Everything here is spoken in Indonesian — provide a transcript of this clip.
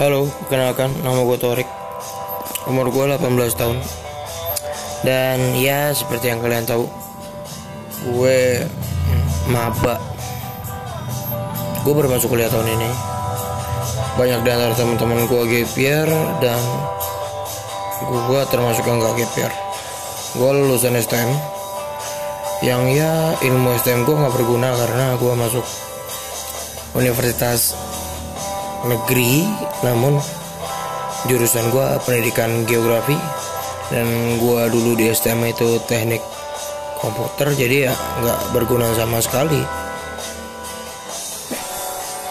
Halo, kenalkan nama gue Torik. Umur gue 18 tahun. Dan ya seperti yang kalian tahu Gue maba. Gue baru masuk kuliah tahun ini. Banyak di antara teman-teman gue GPR Dan gue termasuk yang gak GPR Gue lulusan STM Yang ya ilmu STM gue gak berguna karena gue masuk Universitas negeri namun jurusan gue pendidikan geografi dan gue dulu di STM itu teknik komputer jadi ya nggak berguna sama sekali